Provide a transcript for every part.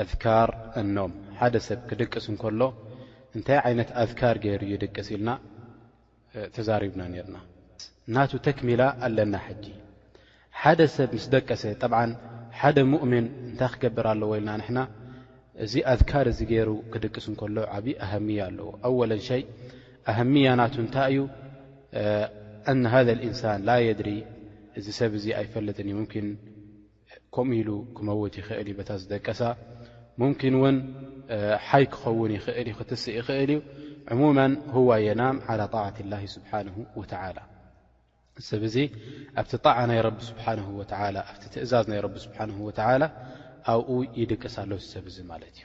ኣዝካር ኣኖም፣ ሓደ ሰብ ክድቅስ እንከሎ እንታይ ዓይነት ኣዝካር ገይሩ ይድቅስ ኢልና ተዛሪብና ኔርና። ናቱ ተክሚላ ኣለና ሕጂ። ሓደ ሰብ ምስ ደቀሰ ጠብዓን ሓደ ሙእሚን እንታይ ክገብር ኣለዎ ኢልና ንሕና እዚ ኣዝካር እዚ ገይሩ ክድቅስ እንከሎ ዓቢ ኣሃምያ ኣለዎ። ኣወለን ሸይ ኣሃምያ ናቱ እንታይ እዩ ኣን ሃዘ ልኢንሳን ላ የድሪ እዚ ሰብ እዚ ኣይፈልጥን እዩ ምምኪን ከምኡ ኢሉ ክመውት ይኽእል እዩ በታ ዝደቀሳ ሙምኪን እውን ሓይ ክኸውን ይኽእል እዩ ክትስእ ይኽእል እዩ ዕሙመን ሁዋ የናም ዓላ ጣዓት ላ ስብሓን ወተላ ሰብ እዙ ኣብቲ ጣዓ ናይ ረቢ ስብሓን ወላ ኣብቲ ትእዛዝ ናይ ረቢ ስብሓን ወተላ ኣብኡ ይድቅስ ኣሎ ሰብ እዙ ማለት እዩ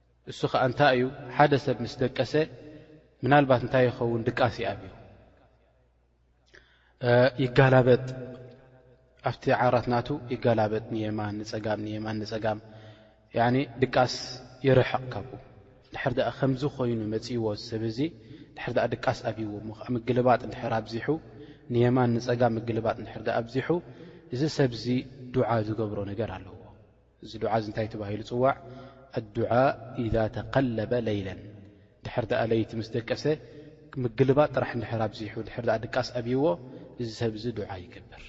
እሱ ከኣ እንታይ እዩ ሓደ ሰብ ምስ ደቀሰ ምናልባት እንታይ ይኸውን ድቃስ ይኣብዮ ይጋላበጥ ኣብቲ ዓራት ናቱ ይጋላበጥ ንየማን ንፀጋም ንየማን ንፀጋም ድቃስ ይርሕቕ ካብኡ ድሕር ኣ ከምዚ ኮይኑ መፅዎ ዝሰብ እዚ ድሕር ኣ ድቃስ ኣብዎ ሞ ከዓ ምግልባጥ እንድሕር ኣብዚሑ ንየማን ንፀጋም ምግልባጥ እንድሕር ኣብዚሑ እዚ ሰብዚ ዱዓ ዝገብሮ ነገር ኣለዎ እዚ ዱዓ'ዚ እንታይ ተባሂሉ ይጽዋዕ? ኣዱዓእ ኢዛ ተቀለበ ለይለን ድሕር ድኣ ለይቲ ምስ ደቀሰ ምግልባጥ ጥራሕ እንድሕር ኣብዚሑ ድሕር ድኣ ድቃስ ኣብይዎ እዚ ሰብ እዚ ዱዓ ይገብር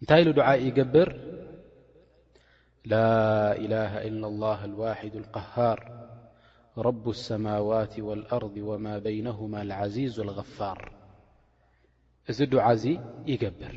እንታይ ኢሉ ዱዓ ይገብር ላኢላሃ ኢላ ላህ ኣልዋሒድ ኣልቀሃር ረቡ ኣሰማዋት ወልኣርድ ወማ በይነሁማ ልዓዚዙ ኣልገፋር እዚ ዱዓ እዚ ይገብር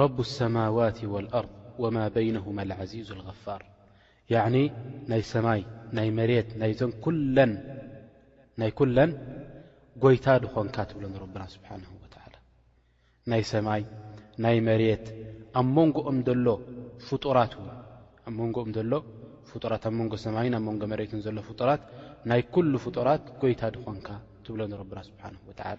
ረቡ ሰማዋት ወልኣርድ ወማ በይነሁማ ልዓዚዙ ልገፋር ያዕኒ ናይ ሰማይ ናይ መሬት ናይዘን ኩለን ናይ ኩለን ጐይታ ድኾንካ ትብሎ ንረብና ስብሓን ወተዓላ ናይ ሰማይ ናይ መሬት ኣብ መንጎኦም ዘሎ ፍጡራት እውን ኣብ መንጎኦም ዘሎ ፍጡራት ኣብ መንጎ ሰማይን ኣብ መንጎ መሬትን ዘሎ ፍጡራት ናይ ኩሉ ፍጡራት ጐይታ ድኾንካ ትብሎ ንረብና ስብሓን ወተዓላ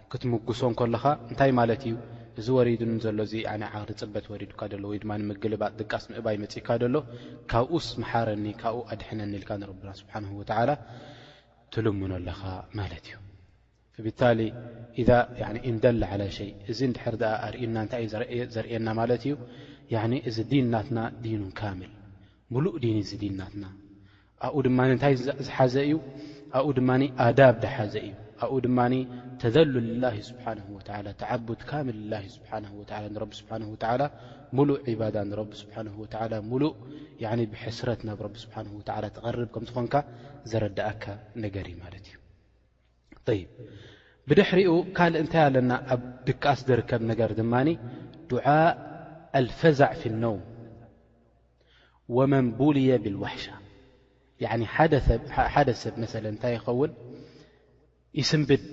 ክትምጉሶ እንከለኻ እንታይ ማለት እዩ እዚ ወሪዱኒ ዘሎ እዚ ኣነ ዓቕሊ ጽበት ወሪዱካ ደሎ ወይ ድማ ምግልባጥ ድቃስ ምእባይ መጺእካ ደሎ ካብኡስ ምሓረኒ ካብኡ ኣድሕነኒ ኢልካ ንረብና ስብሓንሁ ወተዓላ ትልምኖ ኣለኻ ማለት እዩ ፍብታሊ ኢዛ ያኒ ኢንደለ ዓላ ሸይ እዚ እንድሕር ደኣ ኣርእዩና እንታይ እዩ ዘርእየና ማለት እዩ ያኒ እዚ ዲን ናትና ዲኑን ካምል ምሉእ ዲን እዚ ዲን ናትና ኣብኡ ድማ እንታይ ዝሓዘ እዩ ኣብኡ ድማ ኣዳብ ዝሓዘ እዩ ኣብኡ ድማ ተዘሉ ላ ስብሓን ወላ ተዓቡድ ካምል ላ ስብሓ ወ ንረቢ ስብሓን ወላ ሙሉእ ዒባዳ ንረቢ ስብሓን ወላ ሙሉእ ብሕስረት ናብ ረቢ ስብሓን ወላ ትቐርብ ከምዝኾንካ ዘረዳእካ ነገር እዩ ማለት እዩ ብድሕሪኡ ካልእ እንታይ ኣለና ኣብ ድቃስ ዝርከብ ነገር ድማ ዱዓእ ኣልፈዛዕ ፊ ነውም ወመን ቡልየ ብልዋሕሻ ሓደ ሰብ መሰለ እንታይ ይኸውን ይስንብድ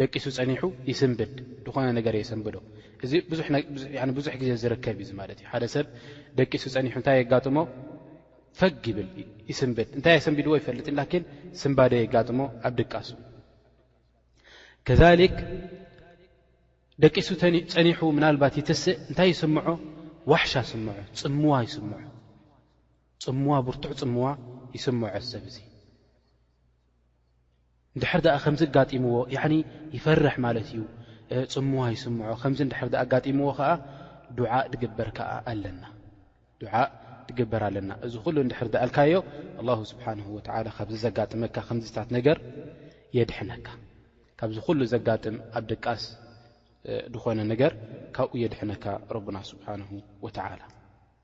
ደቂሱ ፀኒሑ ይስንብድ ዝኾነ ነገር የሰንብዶ እዚ ብዙሕ ግዜ ዝርከብ እዩ ማለት እዩ ሓደ ሰብ ደቂሱ ፀኒሑ እንታይ የጋጥሞ ፈግ ይብል ይስንብድ እንታይ የሰንቢድዎ ኣይፈልጥን ላኪን ስንባደ የጋጥሞ ኣብ ድቃሱ ከዛሊክ ደቂሱ ጸኒሑ ምናልባት ይትስእ እንታይ ይስምዖ ዋሕሻ ስምዖ ጽምዋ ይስምዖ ጽምዋ ብርቱዕ ጽምዋ ይስምዖ ሰብ እዚ እንድሕር ደኣ ከምዚ ኣጋጢምዎ ያዕኒ ይፈርሕ ማለት እዩ ጽምዋ ይስምዖ ከምዚ እንድሕር ደኣ ኣጋጢምዎ ከኣ ዱዓእ ድግበር ከኣ ኣለና ዱዓእ ድግበር ኣለና እዚ ዅሉ እንድሕር ደኣልካዮ ኣላሁ ስብሓንሁ ወትዓላ ካብዚ ዘጋጥመካ ከምዚታት ነገር የድሕነካ ካብዚ ዅሉ ዘጋጥም ኣብ ድቃስ ድኾነ ነገር ካብኡ የድሕነካ ረቡና ስብሓንሁ ወትዓላ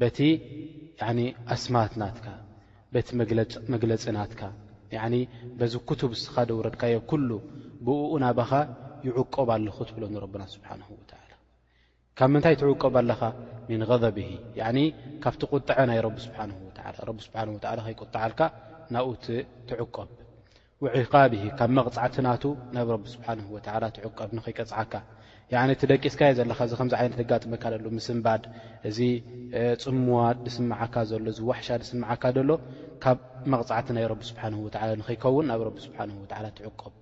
በቲ ኣስማት ናትካ በቲ መግለጺ ናትካ ያዕኒ በዚ ኩቱብ እስኻ ደውረድካዮ ኩሉ ብእኡ ናባኻ ይዕቆብ ኣሎ ክትብሎ ንረብና ስብሓንሁ ወተዓላ ካብ ምንታይ ትዕቆብ ኣለኻ ምን غዘብሂ ያዕኒ ካብቲ ቁጥዐ ናይ ረቢ ስብሓንሁ ወተዓላ ረቢ ስብሓን ወተዓላ ከይቁጥዓልካ ናብኡ ትዕቆብ ወዒቃብሂ ካብ መቕጻዕቲ ናቱ ናብ ረቢ ስብሓነሁ ወተዓላ ትዕቆብ ንኸይቀጽዓካ ያዕኒ እቲ ደቂስካዮ ዘለኻ እዚ ከምዚ ዓይነት የጋጥመካ ለሎ ምስንባድ እዚ ጽምዋ ድስመዓካ ዘሎ እዚ ዋሕሻ ድስመዓካ ደሎ ካብ መቕጻዕቲ ናይ ረቢ ስብሓነሁ ወተዓላ ንኸይከውን ናብ ረቢ ስብሓነሁ ወተዓላ ትዕቆብ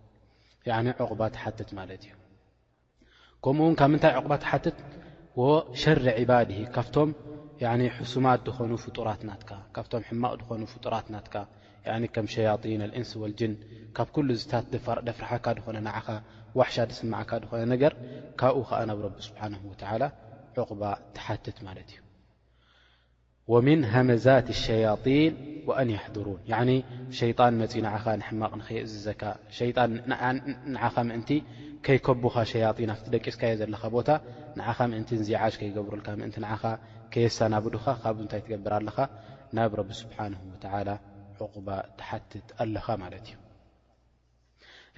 ያዕኒ ዑቕባ ትሓትት ማለት እዩ ከምኡ ውን ካብ ምንታይ ዑቕባ ትሓትት ወሸሪ ዒባድሂ ካብቶም ሕሱማት ዝኾኑ ፍጡራት ናትካ ካብቶም ሕማቕ ዝኾኑ ፍጡራት ናትካ ከም ሸያጢን ኣልእንስ ወልጅን ካብ ኩሉ ዝታት ደፍርሓካ ዝኾነ ንዓኻ ዋሕሻ ድስምዓካ ዝኾነ ነገር ካብኡ ከዓ ናብ ረቢ ስብሓንሁ ወተዓላ ዑቕባ ትሓትት ማለት እዩ ወሚን ሃመዛቲ ሸያጢን ወኣን የሕዱሩን ያዕኒ ሸይጣን መጺኡ ንዓኻ ንሕማቕ ንኸየእዝዘካ ሸይጣን ንዓኻ ምእንቲ ከይከቡኻ ሸያጢን ኣብቲ ደቂስካዮ ዘለኻ ቦታ ንዓኻ ምእንቲ እንዚዓጅ ከይገብሩልካ ምእንቲ ንዓኻ ከየሳናብዱኻ ካብዚ እንታይ ትገብር ኣለኻ ናብ ረቢ ስብሓንሁ ወተዓላ ዑቕባ ትሓትት ኣለኻ ማለት እዩ።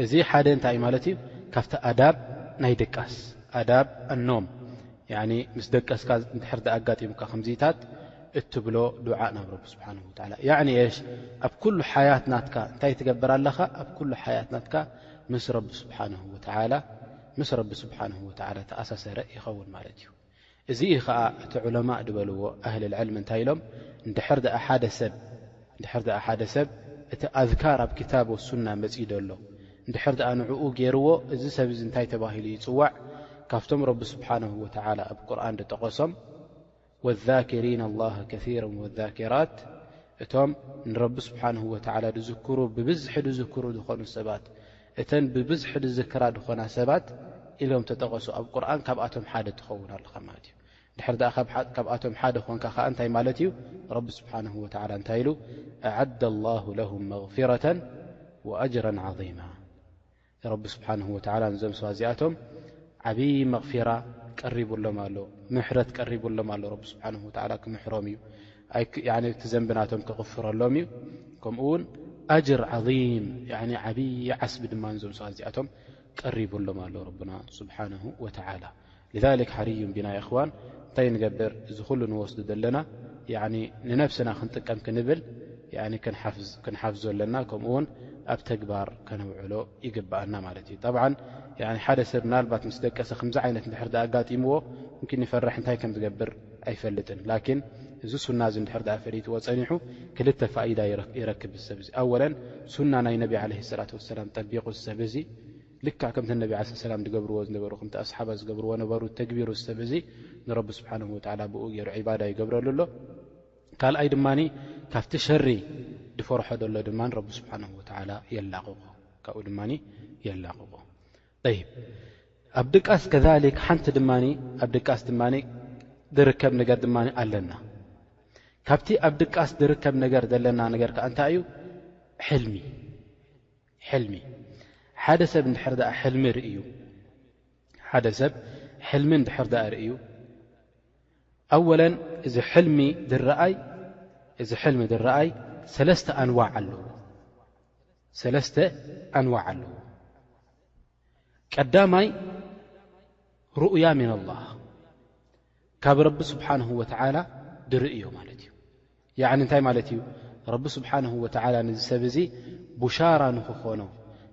እዚ ሓደ እንታይ እዩ ማለት እዩ ካብቲ ኣዳብ ናይ ድቃስ ኣዳብ ኣኖም ያኒ ምስ ደቀስካ እንድሕር ዳኣጋጢሙካ ከምዚታት እትብሎ ዱዓእ ናብ ረቢ ስብሓን ወተላ ያኒ የሽ ኣብ ኩሉ ሓያት ናትካ እንታይ ትገብር ኣለኻ ኣብ ኩሉ ሓያት ናትካ ምስ ረቢ ስብሓን ወተላ ምስ ረቢ ስብሓን ወተላ ተኣሳሰረ ይኸውን ማለት እዩ እዚ እዩ ከኣ እቲ ዑለማእ ድበልዎ ኣህል ልዕልም እንታይ ኢሎም እንድሕር ደኣ ሓደ ሰብ እንድሕር ደኣ ሓደ ሰብ እቲ ኣዝካር ኣብ ክታብ ወሱና መጺ ዶሎ እንድሕር ደኣ ንዕኡ ገይርዎ እዚ ሰብ እዚ እንታይ ተባሂሉ ይጽዋዕ ካብቶም ረቢ ስብሓንሁ ወተዓላ ኣብ ቁርን ድጠቐሶም ወዛኪሪን ኣላህ ከሲራ ወዛኪራት እቶም ንረቢ ስብሓንሁ ወተዓላ ድዝክሩ ብብዝሒ ድዝክሩ ዝኾኑ ሰባት እተን ብብዝሒ ዝዝክራ ድኾና ሰባት ኢሎም ተጠቐሱ ኣብ ቁርኣን ካብኣቶም ሓደ ትኸውን ኣለኻ ማለት እዩ። እንድሕር ድኣ ካብኣቶም ሓደ ኾንካ ኸኣ እንታይ ማለት እዩ ረቢ ስብሓነሁ ወተዓላ እንታይ ኢሉ ኣዓደ ላሁ ለሁም መግፊረተን ወኣጅረን ዓዚማ ረቢ ስብሓነሁ ወተዓላ ንዞም ሰባት እዚኣቶም ዓብዪ መቕፊራ ቀሪቡሎም ኣሎ ምሕረት ቀሪቡሎም ኣሎ ረቢ ስብሓነሁ ወተዓላ ክምሕሮም እዩ እቲ ዘንቢ ናቶም ክቕፍረሎም እዩ ከምኡ ውን ኣጅር ዓም ዓብይ ዓስቢ ድማ ዞም ሰዋት እዚኣቶም ቀሪቡሎም ኣሎ ረብና ስብሓን ወተላ ሓርዩም ቢና ይኽዋን እንታይ ንገብር እዚ ኩሉ ንወስዱ ዘለና ንነብስና ክንጥቀም ክንብል ክንሓፍዞ ኣለና ከምኡውን ኣብ ተግባር ከነውዕሎ ይግብኣና ማለት እዩ ብ ሓደ ሰብ ምናልባት ምስ ደቀሰ ከምዚ ዓይነት ድሕር ኣጋጢምዎ ምኪን ይፈራሕ እንታይ ከም ዝገብር ኣይፈልጥን ላኪን እዚ ሱና እዚ እንድሕር ድኣ ፈሊጥዎ ጸኒሑ ክልተ ፋኢዳ ይረክብ እዚ ሰብ እዚ ኣወለን ሱና ናይ ነቢ ዓለይሂ ሰላቱ ወሰላም ጠቢቁ እዚ ሰብ እዚ ልክዕ ከምቲ ነቢ ዓለይሂ ሰላም ዝገብርዎ ዝነበሩ ከምቲ ኣስሓባ ዝገብርዎ ነበሩ ተግቢሩ እዚ ሰብ እዚ ንረቢ ስብሓነሁ ወተዓላ ብኡ ገይሩ ዒባዳ ይገብረሉ ኣሎ ካልኣይ ድማ ካብቲ ሸሪ ድፈርሖ ደሎ ድማ ረቢ ስብሓነሁ ወተዓላ የላቕቆ ካብኡ ድማ የላቕቆ ጠይብ ኣብ ድቃስ ከዛሊክ ሓንቲ ድማ ኣብ ድቃስ ድማ ድርከብ ነገር ድማ ኣለና ካብቲ ኣብ ድቃስ ድርከብ ነገር ዘለና ነገር ከዓ እንታይ እዩ ሕልሚ ሕልሚ ሓደ ሰብ እንድሕር ኣ ሕልሚ ርእዩ ሓደ ሰብ ሕልሚ እንድሕር ኣ ርእዩ ኣወለን እዚ ሕልሚ ድረኣይ እዚ ሕልሚ ድረኣይ ሰለስተ ኣንዋዕ ኣለዎ ሰለስተ ኣንዋዕ ኣለዎ ቀዳማይ ሩኡያ ምን ኣላ ካብ ረቢ ስብሓንሁ ወተዓላ ድርእዮ ማለት እዩ ያዕኒ እንታይ ማለት እዩ ረቢ ስብሓንሁ ወተዓላ ንዚ ሰብ እዙ ቡሻራ ንክኾኖ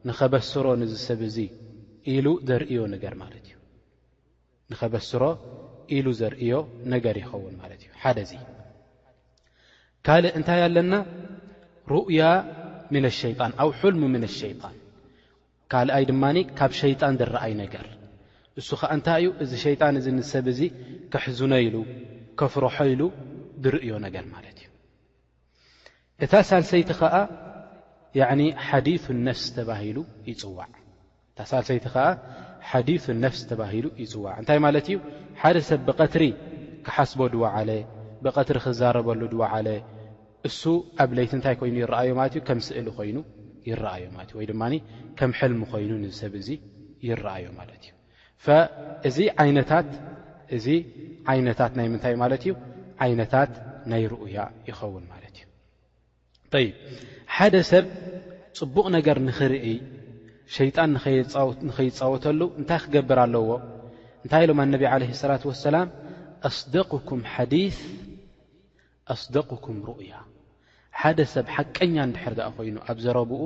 ንኸበስሮ ንዚ ሰብ እዙ ኢሉ ዘርእዮ ነገር ማለት እዩ ንኸበስሮ ኢሉ ዘርእዮ ነገር ይኸውን ማለት እዩ ሓደ እዚ ካልእ እንታይ ኣለና ሩእያ ምነ ሸይጣን ኣው ሑልሙ ምነ ሸይጣን ካልኣይ ድማ ካብ ሸይጣን ዝረኣይ ነገር እሱ ኸዓ እንታይ እዩ እዚ ሸይጣን እዚ ንሰብ እዚ ከሕዝኖ ኢሉ ከፍርሖ ኢሉ ዝርእዮ ነገር ማለት እዩ እታ ሳልሰይቲ ኸኣ ያዕኒ ሓዲሱ ነፍስ ተባሂሉ ይጽዋዕ እታ ሳልሰይቲ ኸኣ ሓዲሱ ነፍስ ተባሂሉ ይጽዋዕ እንታይ ማለት እዩ ሓደ ሰብ ብቐትሪ ክሓስቦ ድወዓለ ብቐትሪ ክዛረበሉ ድወዓለ እሱ ኣብ ለይቲ እንታይ ኮይኑ ይረኣዮ ማለት እዩ ከም ስእሊ ኮይኑ ይረኣዮ ማለት እዩ ወይ ድማ ከም ሕልሚ ኮይኑ ንዝሰብ እዚ ይረኣዮ ማለት እዩ ፈእዚ ዓይነታት እዚ ዓይነታት ናይ ምንታይ ማለት እዩ ዓይነታት ናይ ርኡያ ይኸውን ማለት እዩ ጠይብ ሓደ ሰብ ፅቡቕ ነገር ንኽርእይ ሸይጣን ንኸይፃወተሉ እንታይ ክገብር ኣለዎ እንታይ ኢሎም ኣነቢ ዓለ ሰላት ወሰላም ኣስደቅኩም ሓዲስ ኣስደቁኩም ሩእያ፣ ሓደ ሰብ ሓቀኛ እንድሕር ድኣ ኮይኑ ኣብ ዘረብኡ፣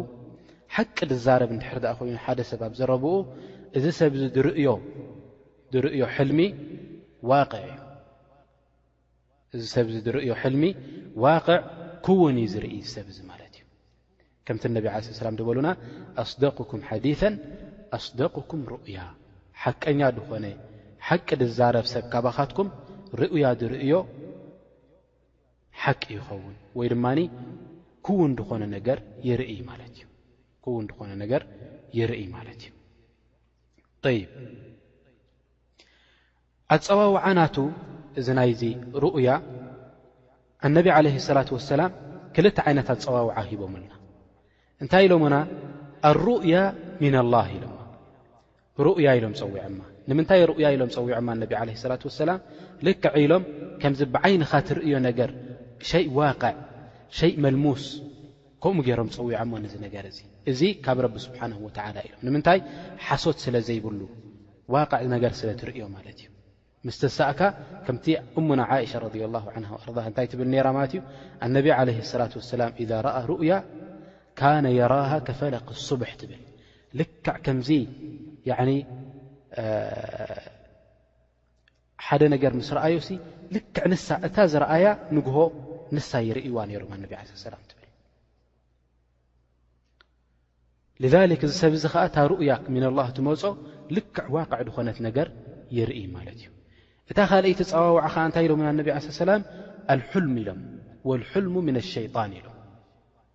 ሓቂ ድዛረብ እንድሕር ድኣ ኮይኑ ሓደ ሰብ ኣብ ዘረብኡ፣ እዚ ሰብ እዚ ድርእዮ ድርእዮ ሕልሚ ዋቅዕ እዩ። እዚ ሰብ እዚ ድርእዮ ሕልሚ ዋቅዕ ክውን እዩ ዝርኢ እዚ ሰብ እዚ ማለት እዩ። ከምቲ ነቢ ዓለይሂ ሰላም ድበሉና ኣስደቁኩም ሓዲሰን ኣስደቁኩም ሩእያ ሓቀኛ ድኾነ ሓቂ ድዛረብ ሰብ ካባኻትኩም ርኡያ ድርእዮ ሓቂ ይኸውን ወይ ድማ ክውን ድኾነ ነገር ይርእይ ማለት እዩ ክውን ድኾነ ነገር ይርእይ ማለት እዩ ይብ ኣጸዋውዓ ናቱ እዚ ናይዚ ሩኡያ ኣነቢ ዓለይሂ ሰላት ወሰላም ክልተ ዓይነት ኣጸዋውዓ ሂቦምልና እንታይ ኢሎሙና ኣሩኡያ ሚነላህ ኢሎማ ሩኡያ ኢሎም ጸዊዖማ ንምንታይ ሩኡያ ኢሎም ጸዊዖማ ኣነቢ ዓለይሂ ሰላት ወሰላም ልክዕ ኢሎም ከምዚ ብዓይንኻ ትርእዮ ነገር ሸይ ዋቅዕ ሸይ መልሙስ ከምኡ ገይሮም ጸዊዖሞ ነዚ ነገር እዚ። እዚ ካብ ረቢ ስብሓነሁ ወተዓላ ኢሎም። ንምንታይ? ሓሶት ስለ ዘይብሉ፣ ዋቕዕ ነገር ስለ ትርእዮ ማለት እዩ። ምስ ተሳእካ ከምቲ እሙና ዓኢሻ ረዲየላሁ ዓንሃ ወኣርዳሃ እንታይ ትብል ነይራ ማለት እዩ፣ ኣነቢ ዓለይሂ ሰላቱ ወሰላም ኢዛ ረኣ ሩእያ ካነ የራሃ ከፈለቂ ሱብሕ ትብል። ልክዕ ከምዚ ያዕኒ ሓደ ነገር ምስ ረኣዩሲ ልክዕ ንሳ እታ ዝረኣያ ንግሆ ንሳ ይርእይዋ ነይሮም ኣነቢ ዓለ ሰላም ትብል ልክ እዚ ሰብ እዚ ከዓ እታ ሩኡያ ምና ላ ትመፆ ልክዕ ዋቅዕ ዝኾነት ነገር ይርኢ ማለት እዩ እታ ካልኣይ ተፀዋውዓ ከዓ እንታይ ኢሎም ኣነቢ ዓለ ሰላም ኣልሑልሚ ኢሎም ወልሑልሙ ምና ሸይጣን ኢሎም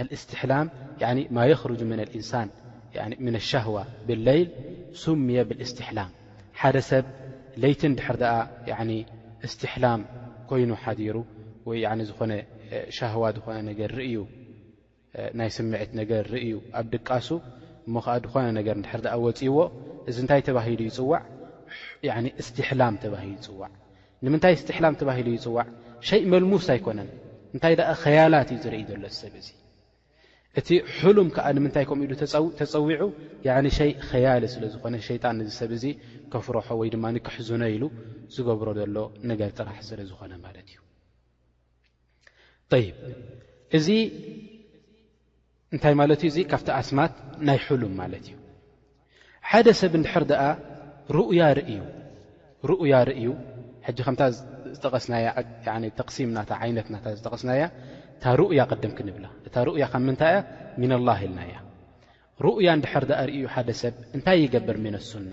ኣልእስትሕላም ያኒ ማ የኽርጁ ምነ ልእንሳን ያኒ ምነ ሻህዋ ብለይል ሱምየ ብልእስትሕላም ሓደ ሰብ ለይቲ እንድሕር ደኣ ያኒ እስትሕላም ኮይኑ ሓዲሩ ወይ ያኒ ዝኾነ ሻህዋ ዝኾነ ነገር ርእዩ ናይ ስምዒት ነገር ርእዩ ኣብ ድቃሱ እሞ ኸዓ ድኾነ ነገር እንድሕር ደኣ ወጺእዎ እዚ እንታይ ተባሂሉ ይጽዋዕ ያኒ እስትሕላም ተባሂሉ ይጽዋዕ ንምንታይ እስጢሕላም ተባሂሉ ይጽዋዕ? ሸይ መልሙስ ኣይኮነን፣ እንታይ ደኣ ኸያላት እዩ ዝርእይ ዘሎ እዚ ሰብ እዚ። እቲ ሕሉም ከኣ ንምንታይ ከምኡ ኢሉ ተጸዊዑ፣ ያዕኒ ሸይ ኸያሊ ስለ ዝኾነ፣ ሸይጣን ነዚ ሰብ እዚ ከፍርሖ ወይ ድማ ከሕዝኖ ኢሉ ዝገብሮ ዘሎ ነገር ጥራሕ ስለ ዝኾነ ማለት እዩ። ጠይብ እዚ እንታይ ማለት እዩ እዚ ካብቲ ኣስማት ናይ ሕሉም ማለት እዩ ሓደ ሰብ እንድሕር ደኣ ሩኡያ ርእዩ ሩኡያ ርእዩ ሕጂ ከምታ ዝጠቐስናያ ተቕሲም ናታ ዓይነት ናታ ዝጠቐስናያ እታ ሩኡያ ቅድም ክንብላ እታ ሩኡያ ካብ ምንታይ እያ ምና ላህ ኢልና እያ ሩኡያ እንድሕር ደኣ ርእዩ ሓደ ሰብ እንታይ ይገብር ምነ ሱና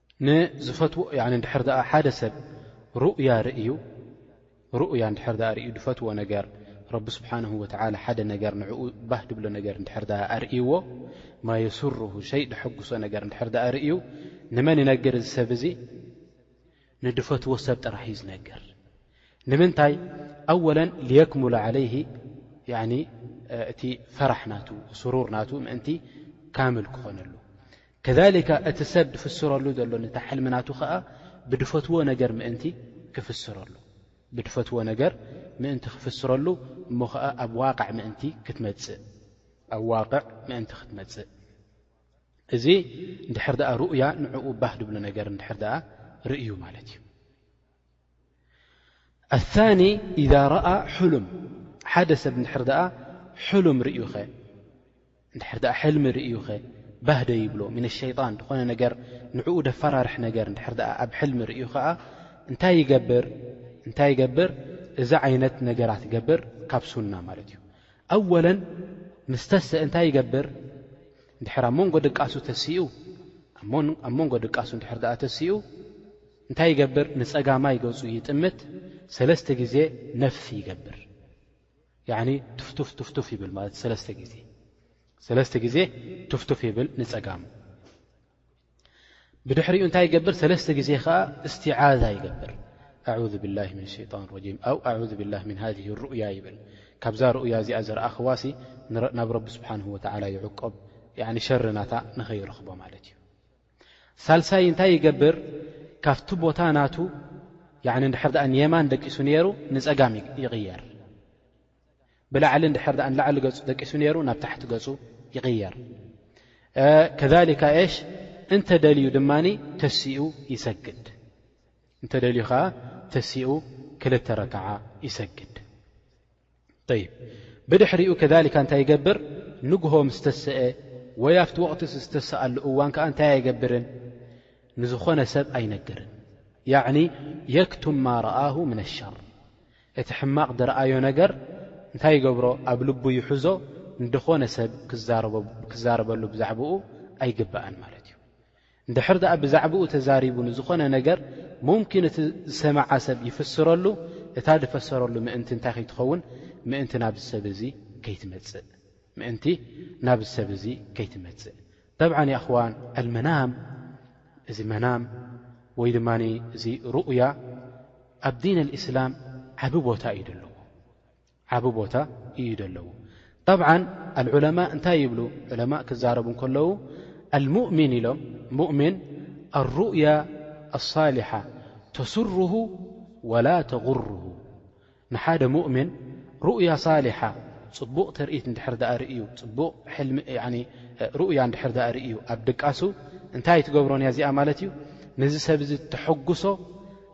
ንዝፈትዎ ያኒ እንድሕር ደኣ ሓደ ሰብ ሩእያ ርእዩ ሩእያ እንድሕር ደኣ ርእዩ ዝፈትዎ ነገር ረቢ ስብሓንሁ ወተዓላ ሓደ ነገር ንዕኡ ባህ ድብሎ ነገር እንድሕር ደኣ ኣርእይዎ ማ የሱርሁ ሸይ ደሐጉሶ ነገር እንድሕር ደኣ ርእዩ ንመን ይነግር እዚ ሰብ እዙ ንድፈትዎ ሰብ ጥራሕ እዩ ዝነግር ንምንታይ ኣወለን ልየክሙሉ ዓለይሂ ያኒ እቲ ፈራሕ ናቱ ስሩር ናቱ ምእንቲ ካምል ክኾነሉ ከዛሊካ እቲ ሰብ ድፍስረሉ ዘሎ ነታ ሕልሚ ናቱ ከኣ ብድፈትዎ ነገር ምእንቲ ክፍስረሉ ብድፈትዎ ነገር ምእንቲ ክፍስረሉ እሞ ከኣ ኣብ ዋቅዕ ምእንቲ ክትመጽእ ኣብ ዋቅዕ ምእንቲ ክትመጽእ እዚ እንድሕር ደኣ ሩኡያ ንዕኡ ባህ ድብሎ ነገር እንድሕር ደኣ ርእዩ ማለት እዩ። ኣኒ ኢዛ ረኣ ሕሉም ሓደ ሰብ እንድሕር ደኣ ሕሉም ርእዩኸ እንድሕር ደኣ ሕልሚ ርእዩኸ ባህደ ይብሎ ምነ ሸይጣን ዝኾነ ነገር ንዕኡ ደፈራርሕ ነገር እንድሕር ደኣ ኣብ ሕልሚ ርእዩ ኸኣ እንታይ ይገብር እንታይ ይገብር እዚ ዓይነት ነገራት ይገብር ካብ ሱና ማለት እዩ ኣወለን ምስ ተሰ እንታይ ይገብር እንድሕር ኣብ መንጎ ድቃሱ ተሲኡ ኣብ መንጎ ድቃሱ እንድሕር ደኣ ተሲኡ እንታይ ይገብር ንጸጋማይ ገጹ ይጥምት ሰለስተ ግዜ ነፍስ ይገብር ያኒ ቱፍቱፍ ቱፍቱፍ ይብል ማለት እዩ ሰለስተ ግዜ ሰለስተ ግዜ ቱፍቱፍ ይብል ንጸጋሙ ብድሕሪኡ እንታይ ይገብር ሰለስተ ግዜ ከኣ እስትዓዛ ይገብር ኣዑዙ ብላህ ምን ሸይጣን ረጂም ኣው ኣዑዙ ብላህ ምን ሃዚህ ሩእያ ይብል ካብዛ ሩእያ እዚኣ ዝረኣኽዋሲ ናብ ረቢ ስብሓንሁ ወተዓላ ይዕቆብ ያኒ ሸሪ ናታ ንኸይረኽቦ ማለት እዩ ሳልሳይ እንታይ ይገብር ካብቲ ቦታ ናቱ ድሕር ኣ ንየማን ደቂሱ ነይሩ ንፀጋም ይቕየር ብላዕሊ ድር ንላዕሊ ገፁ ደቂሱ ነይሩ ናብ ታሕቲ ገፁ ይቕየር ከሊካ ሽ እንተደልዩ ድማ ተሲኡ ይሰግድ እንተደልዩ ከዓ ተሲኡ ክልተ ረክዓ ይሰግድ ጠይብ ብድሕሪኡ ከሊካ እንታይ ይገብር ንግሆ ምስ ተሰአ ወይ ኣብቲ ወቕቲ ዝተሰኣሉ እዋን ከዓ እንታይ ኣይገብርን ንዝኾነ ሰብ ኣይነገርን ያዕኒ የክቱም ማ ረኣሁ ምነ ሸር እቲ ሕማቕ ዝረኣዮ ነገር እንታይ ይገብሮ ኣብ ልቡ ይሕዞ ንደኾነ ሰብ ክዛረበሉ ብዛዕባኡ ኣይግባእን ማለት እዩ እንድሕር ደኣ ብዛዕብኡ ተዛሪቡ ንዝኾነ ነገር ሙምኪን እቲ ዝሰመዓ ሰብ ይፍስረሉ፣ እታ ዝፈሰረሉ ምእንቲ እንታይ ከይትኸውን ምእንቲ ናብዚ ሰብ እዚ ከይትመጽእ ምእንቲ ናብዚ ሰብ እዚ ከይትመጽእ ጠብዓን ያኣኽዋን ኣልመናም እዚ መናም ወይ ድማ እዚ ሩኡያ ኣብ ዲን ኣልእስላም ዓቢ ቦታ እዩ ደለዎ። ዓቢ ቦታ ኢዩ ደለዎ። ጠብዓን ኣልዑለማእ እንታይ ይብሉ? ዑለማእ ክዛረቡ እንከለዉ ኣልሙእሚን ኢሎም፣ ሙእሚን ኣልሩእያ ኣልሳሊሓ ተሱሩሁ ወላ ተጉሩሁ፣ ንሓደ ሙእሚን ሩእያ ሳሊሓ፣ ጽቡቕ ትርኢት እንድሕር ደኣ ርእዩ፣ ጽቡቕ ሕልሚ ያዕኒ ሩእያ እንድሕር ደኣ ርእዩ፣ ኣብ ድቃሱ እንታይ ኣይትገብሮን እያ እዚኣ ማለት እዩ፣ ነዚ ሰብ እዚ ተሐጉሶ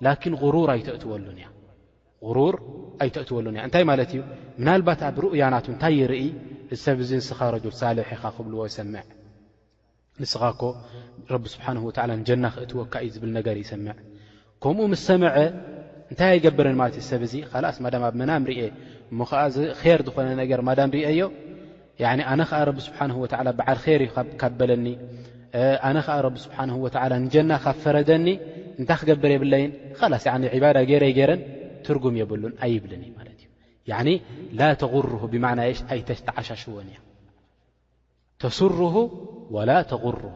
ላኪን ጉሩር ኣይተእትወሉን እያ። ቕሩር ኣይተእትወሉን እያ እንታይ ማለት እዩ ምናልባት ኣብ ሩእያናቱ እንታይ ይርኢ እዚ ሰብ እዚ ንስኻ ረጁል ሳልሕ ኢኻ ክብልዎ ይሰምዕ ንስኻ እኮ ረቢ ስብሓን ወተላ ንጀና ክእትወካ እዩ ዝብል ነገር ይሰምዕ ከምኡ ምስ ሰምዐ እንታይ ኣይገብርን ማለት እዩ ሰብ እዚ ካልኣስ ማዳም ኣብ መናም ርኤ እሞ ከዓዚ ር ዝኾነ ነገር ማዳም ርኤዮ ያኒ ኣነ ኸኣ ረቢ ስብሓንሁ ወተዓላ በዓል ኼር እዩ ካብ በለኒ ኣነ ኸኣ ረቢ ስብሓንሁ ወተዓላ ንጀና ካብ ፈረደኒ እንታይ ክገብር የብለይን ኸላስ ያኒ ዒባዳ ገይረይ ገይረን ትርጉም የብሉን ኣይብልን እዩ ማለት እዩ ያኒ ላ ተጉርሁ ብማዕና የሽ ኣይተሽተዓሻሽዎን እያ ተስርሁ ወላ ተጉርሁ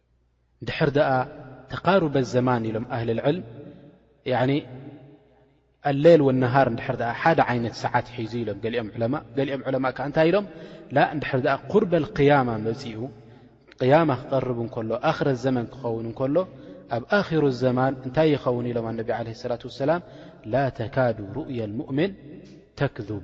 ድሕር ደኣ ተቃሩበ ኣዘማን ኢሎም ኣህል ልዕልም ኣሌል ወነሃር እንድሕር ደኣ ሓደ ዓይነት ሰዓት ሒዙ ኢሎም ገሊኦም ዕለማእ ገሊኦም ዕለማእ ከ እንታይ ኢሎም ላ እንድሕር ደኣ ቁርበ ቅያማ መጺኡ ቅያማ ክቐርብ እንከሎ ኣክረ ዘመን ክኸውን እንከሎ ኣብ ኣኪሩ ዘማን እንታይ ይኸውን ኢሎም ኣነቢ ዓለ ሰላት ወሰላም ላ ተካዱ ሩእያ ልሙእምን ተክዙብ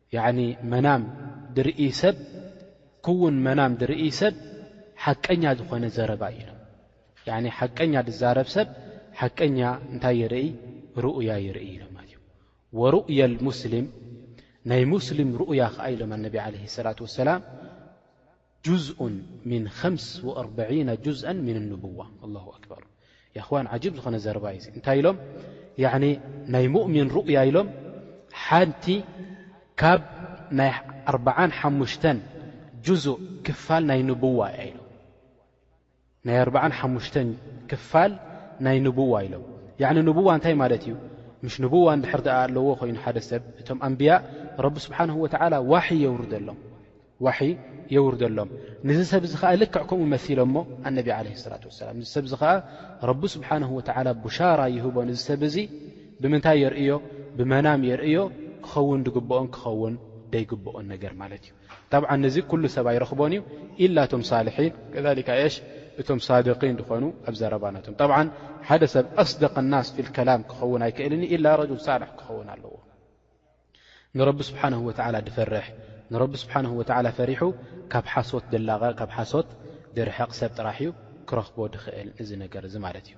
ያኒ መናም ድርእይ ሰብ ክውን መናም ድርእይ ሰብ ሓቀኛ ዝኾነ ዘረባ እዩ ኢሎም። ያኒ ሓቀኛ ድዛረብ ሰብ ሓቀኛ እንታይ ይርእይ ሩኡያ ይርእይ ኢሎም ማለት እዩ። ወሩኡየል ሙስሊም ናይ ሙስሊም ሩኡያ ከኣ ኢሎም ኣነቢ ዓለይሂ ሰላቱ ወሰላም። ጁዝኡ ምን ከምስ ወኣርበዒነ ጁዝኣን ምን ኣኑቡዋ ኣላሁ ኣክበር ያኣኽዋን ዓጂብ ዝኾነ ዘረባ እዩ እዚ እንታይ ኢሎም ያኒ ናይ ሙእሚን ሩእያ ኢሎም ሓንቲ ካብ ናይ ኣርበዓን ሓሙሽተን ጁዙእ ክፋል ናይ ኑቡዋ እያ ኢሎም ናይ ኣርብዓን ሓሙሽተን ክፋል ናይ ንቡዋ ኢሎም ያዕኒ ንቡዋ እንታይ ማለት እዩ ምሽ ንቡዋ እንድሕር ደኣ ኣለዎ ኮይኑ ሓደ ሰብ እቶም ኣንብያእ ረቢ ስብሓንሁ ወተዓላ ዋሒ የውርደሎም ዋሒ የውርደሎም ንዚ ሰብ እዚ ከዓ ልክዕ ከምኡ መሲሎ እሞ ኣነቢ ዓለ ሰላት ወሰላም ንዚ ሰብ እዚ ከዓ ረቢ ስብሓንሁ ወተዓላ ቡሻራ ይህቦ ንዚ ሰብ እዚ ብምንታይ የርእዮ ብመናም የርእዮ ክኸውን ድግብኦን ክኸውን ደይግብኦን ነገር ማለት እዩ ጠብዓን እዚ ኩሉ ሰብ ኣይረኽቦን እዩ ኢላ እቶም ሳልሒን ከዛሊካ ኤሽ እቶም ሳድቂን ድኾኑ ኣብ ዘረባ ናቶም ጠብዓን ሓደ ሰብ ኣስደቅ ናስ ፊል ከላም ክኸውን ኣይክእልን እዩ ኢላ ረጁል ሳልሕ ክኸውን ኣለዎ ንረቢ ስብሓንሁ ወተዓላ ድፈርሕ ንረቢ ስብሓንሁ ወተዓላ ፈሪሑ ካብ ሓሶት ድላቐ ካብ ሓሶት ድርሕቕ ሰብ ጥራሕ እዩ ክረኽቦ ድኽእል እዚ ነገር እዚ ማለት እዩ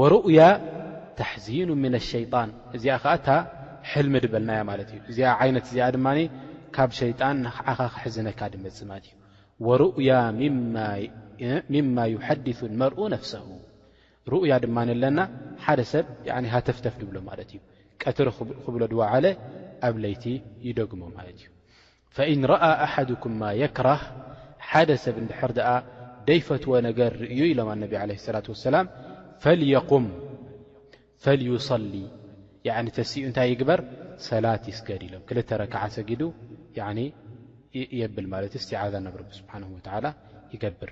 ወሩእያ ተሕዚኑ ምነ ሸይጣን እዚኣ ከኣ እታ ሕልሚ ድበልናያ ማለት እዩ እዚኣ ዓይነት እዚኣ ድማ ካብ ሸይጣን ንዓኻ ክሕዝነካ ድመጽእ ማለት እዩ ወሩእያ ምማ ዩሓድሱ ልመርኡ ነፍሰሁ ሩእያ ድማ ኣለና ሓደ ሰብ ሃተፍተፍ ድብሎ ማለት እዩ ቀትሪ ክብሎ ድወዓለ ኣብ ለይቲ ይደግሞ ማለት እዩ ፈኢን ረኣ ኣሓድኩም ማ የክራህ ሓደ ሰብ እንድሕር ደኣ ደይፈትዎ ነገር ርእዩ ኢሎም ኣነቢ ዓለይሂ ሰላቱ ወሰላም ፈልየቁም ፈልዩሰሊ ያዕኒ ተሲኡ እንታይ ይግበር ሰላት ይስገድ ኢሎም ክልተ ረክዓ ሰጊዱ ያዕኒ የብል ማለት እስቲዓዛ ናብ ረቢ ስብሓን ወተዓላ ይገብር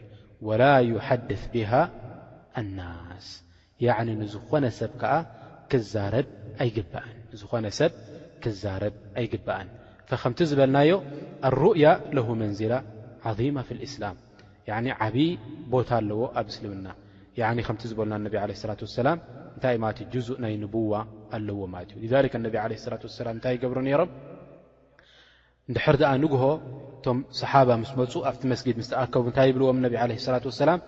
ወላ ዩሓድስ ብሃ ኣናስ ያዕኒ ንዝኾነ ሰብ ከኣ ክዛረብ ኣይግባእን ንዝኾነ ሰብ ክዛረብ ኣይግባእን ፈከምቲ ዝበልናዮ ኣሩእያ ለሁ መንዝላ ዓዚማ ፊ ልእስላም ያዕኒ ዓብዪ ቦታ ኣለዎ ኣብ እስልምና ያዕኒ ከምቲ ዝበሉና ነቢ ዓለ ሰላት ወሰላም እንታይ እዩ ማለት እዩ ጁዙእ ናይ ንቡዋ ኣለዎ ማለት እዩ ሊዛሊክ ነቢ ዓለ ሰላት ወሰላም እንታይ ይገብሩ ነይሮም እንድሕር ደኣ ንግሆ እቶም ሰሓባ ምስ መጹ ኣብቲ መስጊድ ምስ ተኣከቡ እንታይ ይብልዎም ነቢ ዓለይሂ ሰላቱ ወሰላም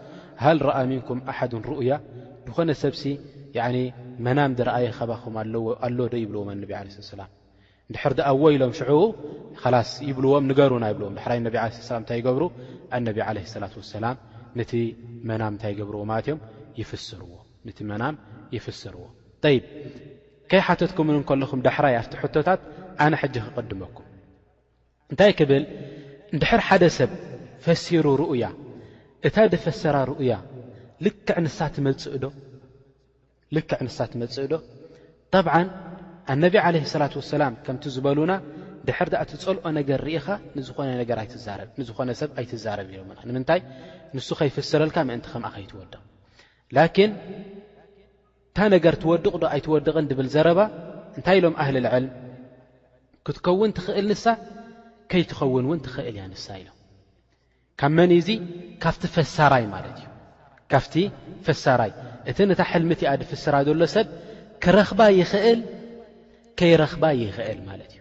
ሃል ረኣ ሚንኩም ኣሓዱን ሩእያ ዝኾነ ሰብሲ ያዕኒ መናም ዝረኣየ ካባኹም ኣለዎ ኣሎ ዶ ይብልዎም ኣንቢ ዓለይሂ ሰላቱ ወሰላም እንድሕር ደኣ እዎ ኢሎም ሽዑ ኸላስ ይብልዎም ንገሩና ይብልዎም ዳሕራይ ነቢ ዓለይሂ ሰላም እንታይ ይገብሩ ኣንቢ ዓለይሂ ሰላቱ ወሰላም ነቲ መናም እንታይ ይገብርዎ ማለት እዮም ይፍስርዎ ንቲ መናም ይፍስርዎ ጠይብ ከይሓተትኩምን እንከለኹም ዳሕራይ ኣብቲ ሕቶታት ኣነ ሕጂ ክቕድመኩም እንታይ ክብል እንድሕር ሓደ ሰብ ፈሲሩ ርኡያ እታ ድፈሰራ ርኡያ ልክዕ ንሳ ትመጽእ ዶ ልክዕ ንሳ ትመጽእ ዶ ጠብዓ ኣነቢ ዓለ ሰላት ወሰላም ከምቲ ዝበሉና ድሕር ድኣ ትጸልኦ ነገር ርኢኻ ንዝኾነ ነገር ኣይትዛረብ ንዝኾነ ሰብ ኣይትዛረብ ኢሎምና ንምንታይ ንሱ ከይፍስረልካ ምእንቲ ከምኣ ከይትወድቕ ላኪን እታ ነገር ትወድቕ ዶ ኣይትወድቕን ድብል ዘረባ እንታይ ኢሎም ኣህሊ ልዕል ክትከውን ትኽእል ንሳ ከይትኸውን እውን ትኽእል እያ ንሳ ኢሎም ካብ መን እዙ ካብቲ ፈሳራይ ማለት እዩ ካብቲ ፈሳራይ እቲ ነታ ሕልምት እኣ ድፍስራ ዘሎ ሰብ ክረኽባ ይኽእል ከይረኽባ ይኽእል ማለት እዩ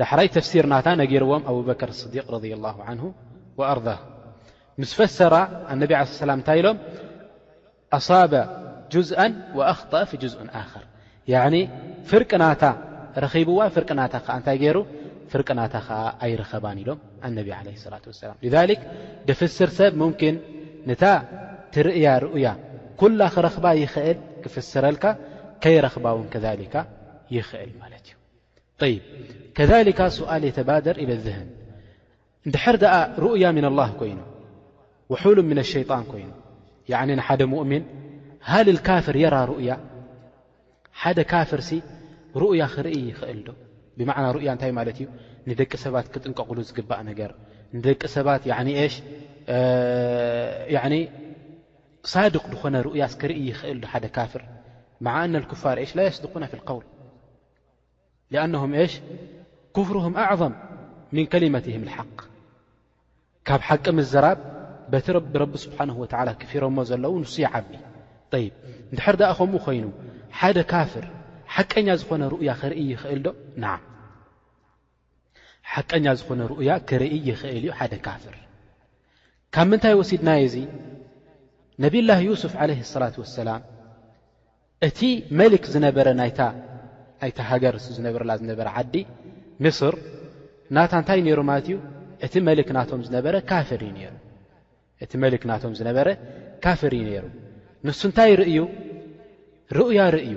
ዳሕራይ ተፍሲር ናታ ነጊርዎም ኣቡበከር ኣስዲቅ ረዲየላሁ ዓንሁ ወኣርዳሁ ምስ ፈሰራ ኣነቢ ዓለይሂ ሰላም እንታይ ኢሎም ኣሳበ ጁዝኣን ወኣኽጠኣ ፊ ጁዝኡን ኣኸር ያዕኒ ፍርቂ ናታ ረኺብዋ ፍርቂ ናታ ከኣ እንታይ ገይሩ ፍርቂ ናታ ከኣ ኣይረኸባን ኢሎም ኣነቢ ዓለይሂ ሰላቱ ወሰላም ሊዛሊክ ድፍስር ሰብ ሙምኪን ንታ ትርእያ ርእያ ኩላ ክረኽባ ይኽእል ክፍስረልካ ከይረኽባ እውን ከዛሊካ ይኽእል ማለት እዩ طይብ ከሊካ ሱኣል የተባደር ኢለ ዝህን እንድሕር ደኣ ሩእያ ምና ላህ ኮይኑ ወሑሉም ምና ሸይጣን ኮይኑ ያዕኒ ንሓደ ሙእሚን ሃል ልካፍር የራ ሩእያ ሓደ ካፍር ሲ ሩእያ ክርኢ ይኽእል ዶ ብማዕና ሩእያ እንታይ ማለት እዩ ንደቂ ሰባት ክጥንቀቕሉ ዝግባእ ነገር ንደቂ ሰባት ያኒ ሽ ሳድቅ ዝኾነ ሩእያስ ክርኢ ይኽእል ዶ ሓደ ካፍር መዓ እነ ልኩፋር ሽ ላ የስድቁና ፊ ልቀውል ኣነም ሽ ኩፍርም ኣዕም ምን ከሊመትም ሓቅ ካብ ሓቂ ምዘራብ በቲ ረቢ ረቢ ስብሓን ወላ ክፊሮሞ ዘለዉ ንሱ ይዓቢ ይ እንድሕር ድኣ ከምኡ ኮይኑ ሓደ ካፍር ሓቀኛ ዝኾነ ሩእያ ክርኢ ይኽእል ዶ ንዓ ሓቀኛ ዝኾነ ሩኡያ ክርኢ ይኽእል እዩ ሓደ ካፍር ካብ ምንታይ ወሲድናዮ እዚ ነብላህ ዩስፍ ዓለህ ሰላት ወሰላም እቲ መሊክ ዝነበረ ናይታ ኣይታ ሃገር እ ዝነብረላ ዝነበረ ዓዲ ምስር ናታ እንታይ ነይሩ ማለት እዩ እቲ መሊክ ናቶም ዝነበረ ካፍር እዩ ነይሩ እቲ መሊክ ናቶም ዝነበረ ካፍር እዩ ነይሩ ንሱ እንታይ ርእዩ ርእያ ርእዩ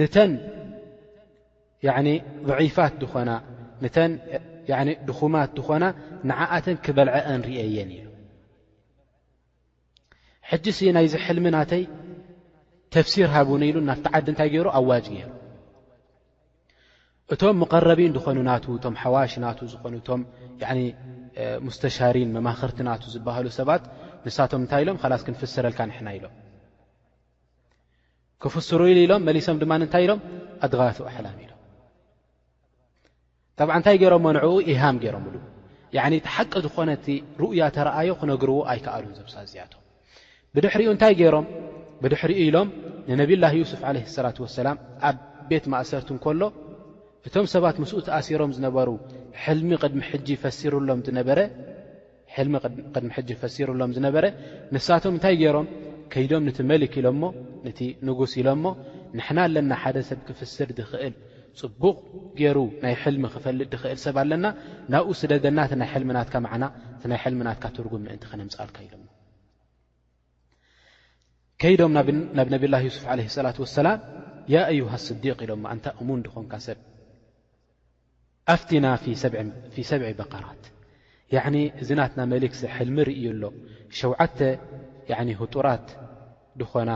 ንተን ضዒፋት ዝኾና ንተን ድኹማት ዝኾና ንዓኣተን ክበልዐአን ርእየየን ኢሉ ሕጂ ሲ ናይዚ ሕልሚ ናተይ ተፍሲር ሃቡኒ ኢሉ ናብቲ ዓዲ እንታይ ገይሩ ኣዋጅ ገይሩ እቶም መቐረቢን ዝኾኑ ናቱ እቶም ሓዋሽ ናቱ ዝኾኑ እቶም ሙስተሻሪን መማኽርቲ ናቱ ዝበሃሉ ሰባት ንሳቶም እንታይ ኢሎም ላስ ክንፍስረልካ ንሕና ኢሎም ክፍስሩ ኢሉ ኢሎም መሊሶም ድማ እንታይ ኢሎም ኣድغቱ ኣሕላም ኢሎም ጠብዓ እንታይ ገይሮሞ ንዕኡ ኢሃም ገይሮምሉ እቲ ሓቂ ዝኾነ እቲ ሩኡያ ተረኣዮ ክነግርዎ ኣይከኣሉን ዘብሳ እዚኣቶም ብድሕሪኡ እንታይ ገይሮም ብድሕሪኡ ኢሎም ንነብይ ላ ዩስፍ ዓለ ሰላት ወሰላም ኣብ ቤት ማእሰርቲ እንከሎ እቶም ሰባት ምስኡ ተኣሲሮም ዝነበሩ ሕልሚ ቅድሚ ሕጂ ፈሲሩሎም ዝነበረ ሕልሚ ቅድሚ ሕጂ ፈሲሩሎም ዝነበረ ንሳቶም እንታይ ገይሮም ከይዶም ንቲ መሊክ ኢሎሞ ንቲ ንጉስ ኢሎሞ ንሕና ኣለና ሓደ ሰብ ክፍስር ድኽእል ጽቡቕ ገይሩ ናይ ሕልሚ ክፈልጥ ድኽእል ሰብ ኣለና ናብኡ ስደደና እቲ ናይ ሕልሚ ናትካ ማዕና እቲ ናይ ሕልሚ ናትካ ትርጉም ምእንቲ ከነምጽኣልካ ኢሎሞ ከይዶም ናብ ነብላ ዩስፍ ዓለ ሰላት ወሰላም ያ ኣዩሃ ስዲቅ ኢሎሞ ኣንታ እሙን ድኾንካ ሰብ ኣፍቲና ፊ ሰብዒ በቀራት ያኒ እዚ ናትና መሊክሰ ሕልሚ ርእዩ ኣሎ ሸውዓተ ያኒ ህጡራት ድኾና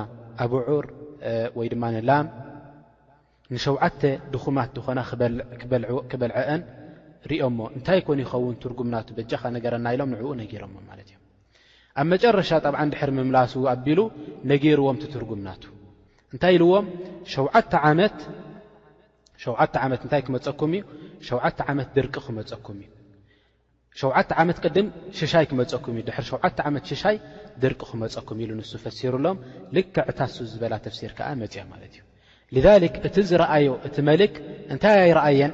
ኣቡዑር ወይ ድማ ላም ንሸውዓተ ድኹማት ድኾና ክበልዐአን ሪኦሞ እንታይ ኮን ይኸውን ትርጉም ናቱ በጃኻ ነገረና ኢሎም ንዕኡ ነጊሮሞ ማለት እዮም ኣብ መጨረሻ ጣብዓ ድሕሪ ምምላሱ ኣቢሉ ነጊርዎም ትትርጉም ናቱ እንታይ ኢልዎም ሸውዓተ ዓመት ሸውዓተ ዓመት እንታይ ክመፀኩም እዩ ሸውዓተ ዓመት ድርቂ ክመፀኩም እዩ ሸውዓተ ዓመት ቅድም ሽሻይ ክመፀኩም እዩ ድሕሪ ሸውዓተ ዓመት ሽሻይ ድርቂ ክመፀኩም ኢሉ ንሱ ፈሲሩሎም ልክዕ እታ እሱ ዝበላ ተፍሲር ከዓ መፅያ ማለት እዩ ልዛሊክ እቲ ዝረኣዮ እቲ መልክ እንታይ ኣይረኣየን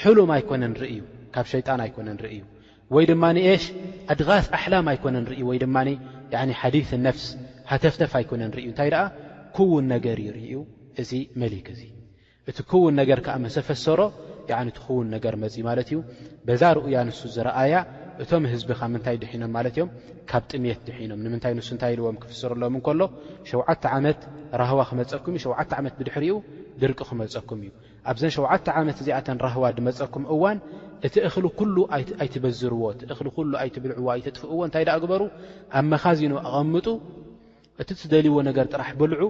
ሕሉም ኣይኮነን ርእዩ ካብ ሸይጣን ኣይኮነን ርእዩ ወይ ድማ ንኤሽ ኣድጋስ ኣሕላም ኣይኮነን ርእዩ ወይ ድማ ሓዲስ ነፍስ ሃተፍተፍ ኣይኮነን ርእዩ እንታይ ደኣ ክውን ነገር እዩ ርእዩ እዚ መሊክ እዚ እቲ ክውን ነገር ከኣ መሰ ፈሰሮ ያዕኒ እቲ ክውን ነገር መጽዩ ማለት እዩ። በዛ ርኡያ ንሱ ዝረኣያ እቶም ህዝቢ ካብ ምንታይ ድሒኖም ማለት እዮም? ካብ ጥምየት ድሒኖም። ንምንታይ ንሱ እንታይ ኢልዎም ክፍስረሎም እንከሎ ሸውዓተ ዓመት ራህዋ ክመጸኩም እዩ ሸውዓተ ዓመት ብድሕሪኡ ድርቂ ክመጸኩም እዩ። ኣብዘን ሸውዓተ ዓመት እዚኣተን ራህዋ ድመጸኩም እዋን እቲ እኽሊ ኩሉ ኣይትበዝርዎ እቲ እኽሊ ኩሉ ኣይትብልዕዎ ኣይተጥፍእዎ እንታይ ደኣ ግበሩ ኣብ መኻዚኖ ኣቐምጡ፣ እቲ እትደልይዎ ነገር ጥራሕ በልዑ፣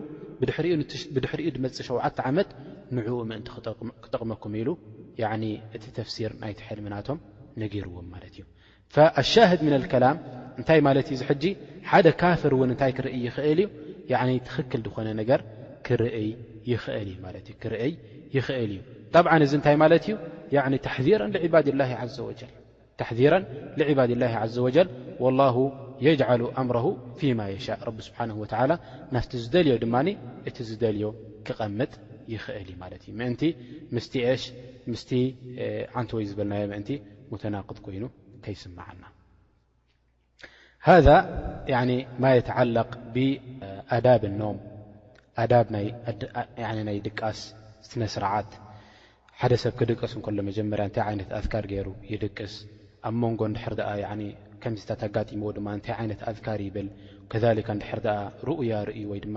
ብድሕሪኡ ድመጽእ ሸውዓተ ዓመት ንዕኡ ምእንቲ ክጠቕመኩም ኢሉ ያዕኒ እቲ ተፍሲር ናይቲ ሕልሚ ናቶም ነጊርዎም ማለት እዩ። ኣሻህድ ምነል ከላም እንታይ ማለት እዩ እዚ ሕጂ ሓደ ካፍር እውን እንታይ ክርእይ ይኽእል እዩ ያዕኒ ትኽክል ዝኾነ ነገር ክርእይ ይኽእል እዩ ማለት እዩ ክርእይ ይኽእል እዩ። ጠብዓን እዚ እንታይ ማለት እዩ ያዕኒ ተሕዚረን ልዕባድላሂ ዓዘ ወጀል ተሕዚረን ልዒባዲላሂ ዓዘ ወጀል ወላሁ የጅዓሉ ኣምረሁ ፊማ የሻእ ረቢ ስብሓነሁ ወተዓላ ናብቲ ዝደልዮ ድማ እቲ ዝደልዮ ክቐምጥ ይኽእል እዩ ማለት እዩ ምእንቲ ምስቲ ኤሽ ምስቲ ዓንተወይ ዝበልናዮ ምእንቲ ሙተናቅድ ኮይኑ ከይስመዓና። ሃذ ማ የተዓለቕ ብኣዳብ ኖም ኣዳብ ናይ ድቃስ ስነ ስርዓት ሓደ ሰብ ክድቀስ እንከሎ መጀመርያ እንታይ ዓይነት ኣዝካር ገይሩ ይድቅስ ኣብ መንጎ ንድሕር ኣ ከምዚታት ኣጋጢምዎ ድማ እንታይ ዓይነት ኣዝካር ይብል ከሊካ ንድሕር ኣ ርኡያ ርእዩ ወይ ድማ